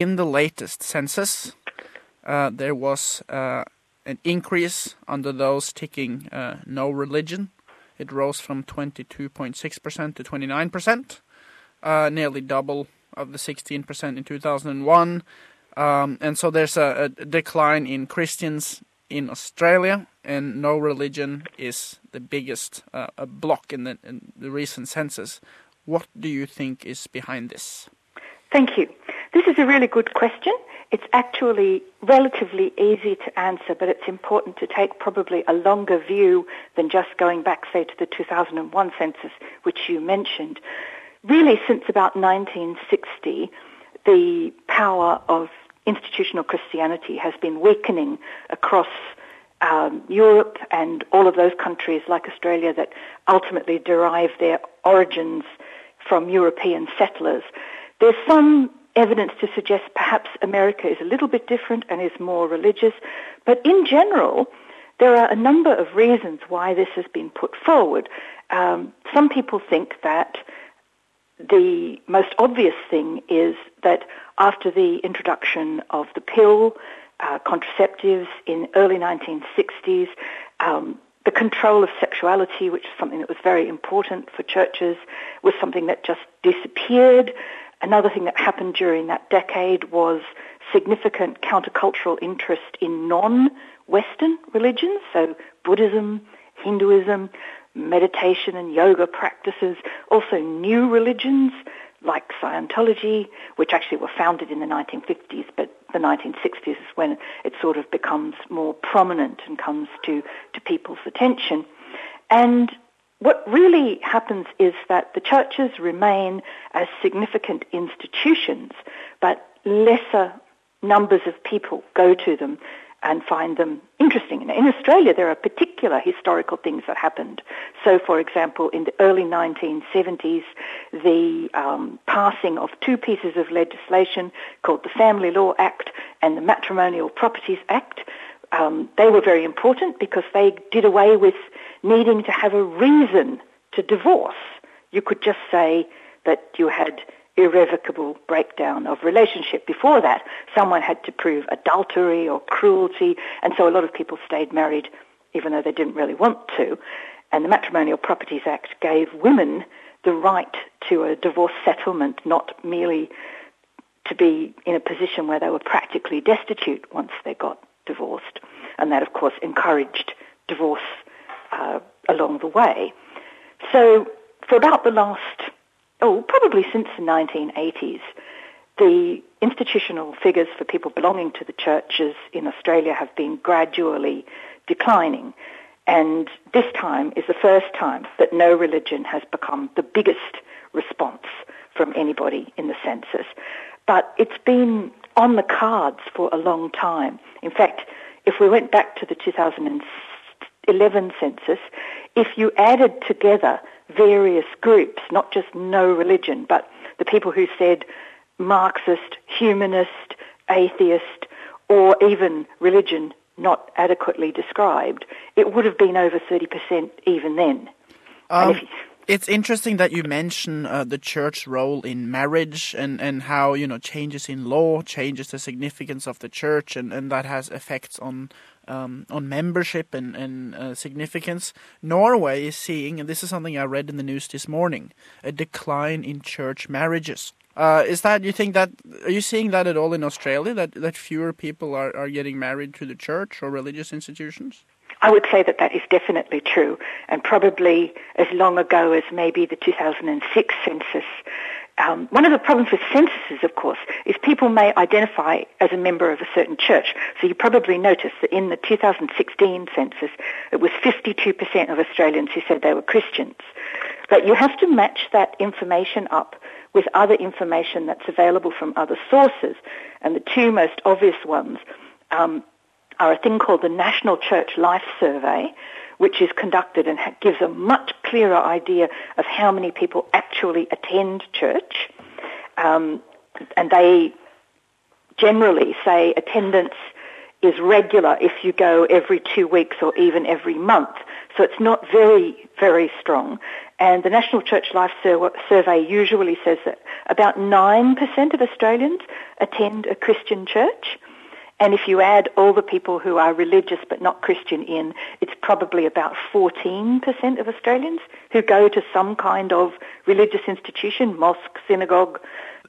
In the latest census, uh, there was uh, an increase under those ticking uh, no religion. It rose from 22.6% to 29%, uh, nearly double of the 16% in 2001. Um, and so there's a, a, decline in Christians in Australia, and no religion is the biggest uh, block in the, in the recent census. What do you think is behind this? Thank you. This is a really good question. It's actually relatively easy to answer, but it's important to take probably a longer view than just going back, say, to the 2001 census, which you mentioned. Really, since about 1960, the power of institutional Christianity has been weakening across um, Europe and all of those countries like Australia that ultimately derive their origins from European settlers. There's some evidence to suggest perhaps America is a little bit different and is more religious, but in general, there are a number of reasons why this has been put forward. Um, some people think that the most obvious thing is that after the introduction of the pill, uh, contraceptives in early 1960s, um, the control of sexuality, which is something that was very important for churches, was something that just disappeared. Another thing that happened during that decade was significant countercultural interest in non-Western religions, so Buddhism, Hinduism, meditation and yoga practices, also new religions like Scientology, which actually were founded in the 1950s, but the 1960s is when it sort of becomes more prominent and comes to, to people's attention. And what really happens is that the churches remain as significant institutions, but lesser numbers of people go to them and find them interesting. In Australia, there are particular historical things that happened. So, for example, in the early 1970s, the um, passing of two pieces of legislation called the Family Law Act and the Matrimonial Properties Act. Um, they were very important because they did away with needing to have a reason to divorce. You could just say that you had irrevocable breakdown of relationship. Before that, someone had to prove adultery or cruelty, and so a lot of people stayed married even though they didn't really want to. And the Matrimonial Properties Act gave women the right to a divorce settlement, not merely to be in a position where they were practically destitute once they got divorced. And that, of course, encouraged divorce uh, along the way. So for about the last oh, probably since the 1980s, the institutional figures for people belonging to the churches in Australia have been gradually declining. And this time is the first time that no religion has become the biggest response from anybody in the census. But it's been on the cards for a long time. In fact, if we went back to the 2011 census, if you added together various groups, not just no religion, but the people who said Marxist, humanist, atheist, or even religion not adequately described, it would have been over 30% even then. Um, it's interesting that you mention uh, the church role in marriage and, and how you know changes in law changes the significance of the church and, and that has effects on um, on membership and, and uh, significance. Norway is seeing, and this is something I read in the news this morning, a decline in church marriages. Uh, is that you think that are you seeing that at all in Australia that that fewer people are, are getting married to the church or religious institutions? I would say that that is definitely true, and probably as long ago as maybe the 2006 census, um, one of the problems with censuses, of course, is people may identify as a member of a certain church. So you probably noticed that in the 2016 census, it was 52% of Australians who said they were Christians. But you have to match that information up with other information that's available from other sources. And the two most obvious ones um, are a thing called the National Church Life Survey, which is conducted and gives a much clearer idea of how many people actually attend church. Um, and they generally say attendance is regular if you go every two weeks or even every month. So it's not very, very strong. And the National Church Life Sur- Survey usually says that about 9% of Australians attend a Christian church. And if you add all the people who are religious but not Christian in, it's probably about 14% of Australians who go to some kind of religious institution, mosque, synagogue.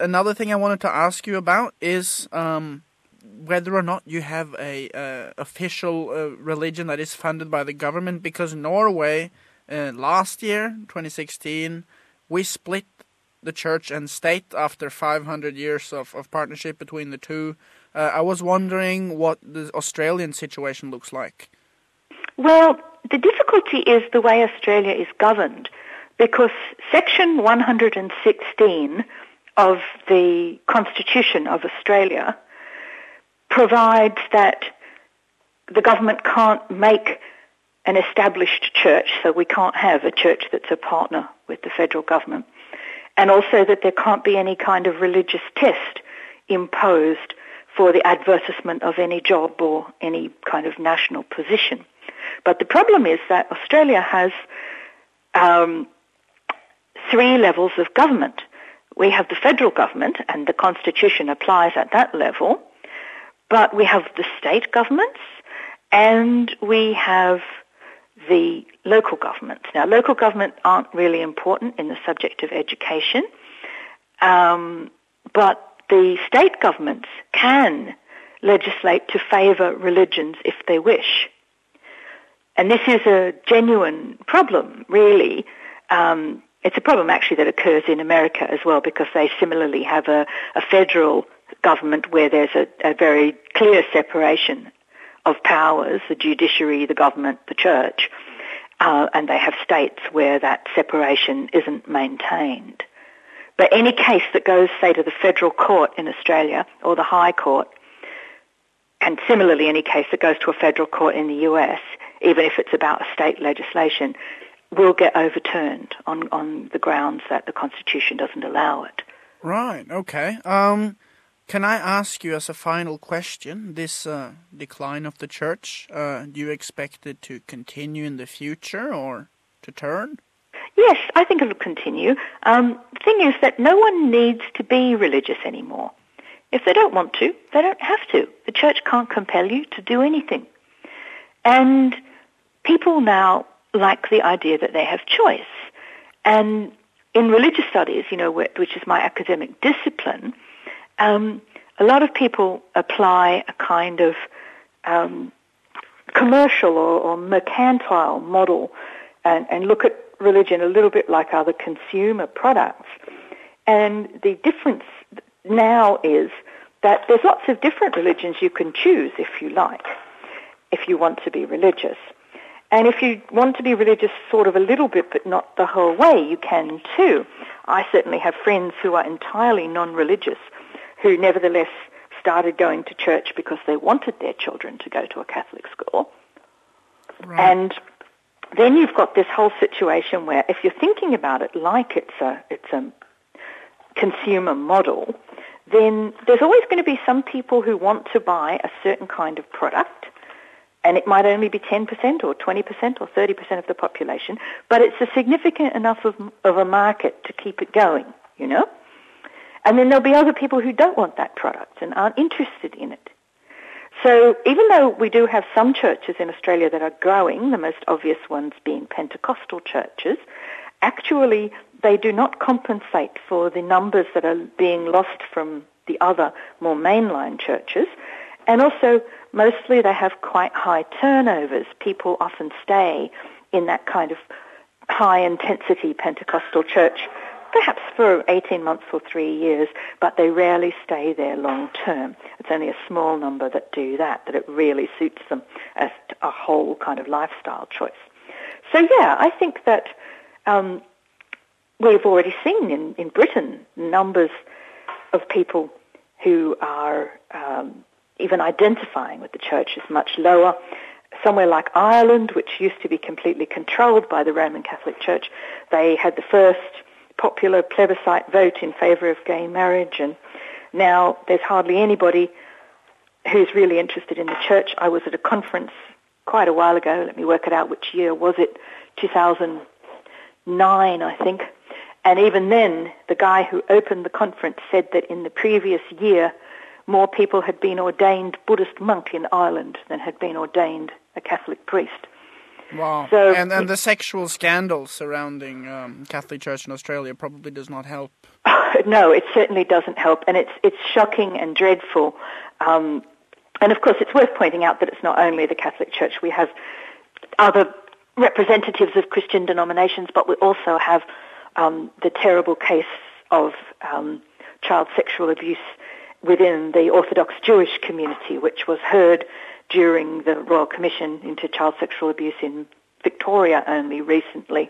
Another thing I wanted to ask you about is um, whether or not you have a uh, official uh, religion that is funded by the government, because Norway uh, last year, 2016, we split the church and state after 500 years of, of partnership between the two. Uh, I was wondering what the Australian situation looks like. Well, the difficulty is the way Australia is governed because Section 116 of the Constitution of Australia provides that the government can't make an established church, so we can't have a church that's a partner with the federal government, and also that there can't be any kind of religious test imposed for the advertisement of any job or any kind of national position. But the problem is that Australia has um, three levels of government. We have the federal government, and the constitution applies at that level. But we have the state governments, and we have the local governments. Now, local governments aren't really important in the subject of education, um, but the state governments can legislate to favour religions if they wish. And this is a genuine problem, really. Um, it's a problem actually that occurs in America as well because they similarly have a, a federal government where there's a, a very clear separation of powers, the judiciary, the government, the church, uh, and they have states where that separation isn't maintained. But any case that goes, say, to the federal court in Australia or the High Court, and similarly any case that goes to a federal court in the US, even if it's about a state legislation, will get overturned on, on the grounds that the Constitution doesn't allow it. Right, okay. Um, can I ask you as a final question, this uh, decline of the church, uh, do you expect it to continue in the future or to turn? Yes, I think it'll continue. Um, the thing is that no one needs to be religious anymore. If they don't want to, they don't have to. The church can't compel you to do anything. And people now like the idea that they have choice. And in religious studies, you know, which is my academic discipline, um, a lot of people apply a kind of um, commercial or, or mercantile model and, and look at religion a little bit like other consumer products. And the difference now is that there's lots of different religions you can choose if you like, if you want to be religious. And if you want to be religious sort of a little bit but not the whole way, you can too. I certainly have friends who are entirely non-religious who nevertheless started going to church because they wanted their children to go to a Catholic school. Right. And then you've got this whole situation where if you're thinking about it like it's a, it's a consumer model, then there's always going to be some people who want to buy a certain kind of product, and it might only be 10% or 20% or 30% of the population, but it's a significant enough of, of a market to keep it going, you know? And then there'll be other people who don't want that product and aren't interested in it. So even though we do have some churches in Australia that are growing, the most obvious ones being Pentecostal churches, actually they do not compensate for the numbers that are being lost from the other more mainline churches. And also, mostly they have quite high turnovers. People often stay in that kind of high intensity Pentecostal church perhaps for 18 months or three years, but they rarely stay there long term. It's only a small number that do that, that it really suits them as a whole kind of lifestyle choice. So yeah, I think that um, we've already seen in, in Britain numbers of people who are um, even identifying with the church is much lower. Somewhere like Ireland, which used to be completely controlled by the Roman Catholic Church, they had the first popular plebiscite vote in favour of gay marriage, and now there's hardly anybody who's really interested in the church. I was at a conference quite a while ago. Let me work it out. Which year was it? 2009, I think. And even then, the guy who opened the conference said that in the previous year, more people had been ordained Buddhist monk in Ireland than had been ordained a Catholic priest. Wow. So, and, and the sexual scandal surrounding um, Catholic Church in Australia probably does not help. no, it certainly doesn't help, and it's it's shocking and dreadful. Um, and of course, it's worth pointing out that it's not only the Catholic Church. We have other representatives of Christian denominations, but we also have um, the terrible case of um, child sexual abuse within the Orthodox Jewish community, which was heard during the Royal Commission into Child Sexual Abuse in Victoria only recently.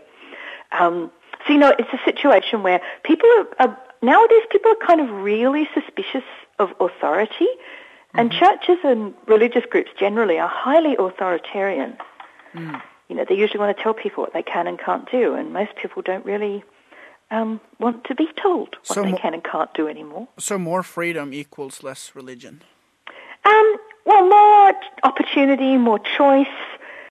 Um, so, you know, it's a situation where people are, are, nowadays people are kind of really suspicious of authority, mm-hmm. and churches and religious groups generally are highly authoritarian. Mm. You know, they usually want to tell people what they can and can't do, and most people don't really um, want to be told what so they mo- can and can't do anymore. So more freedom equals less religion. Um, well, more opportunity, more choice,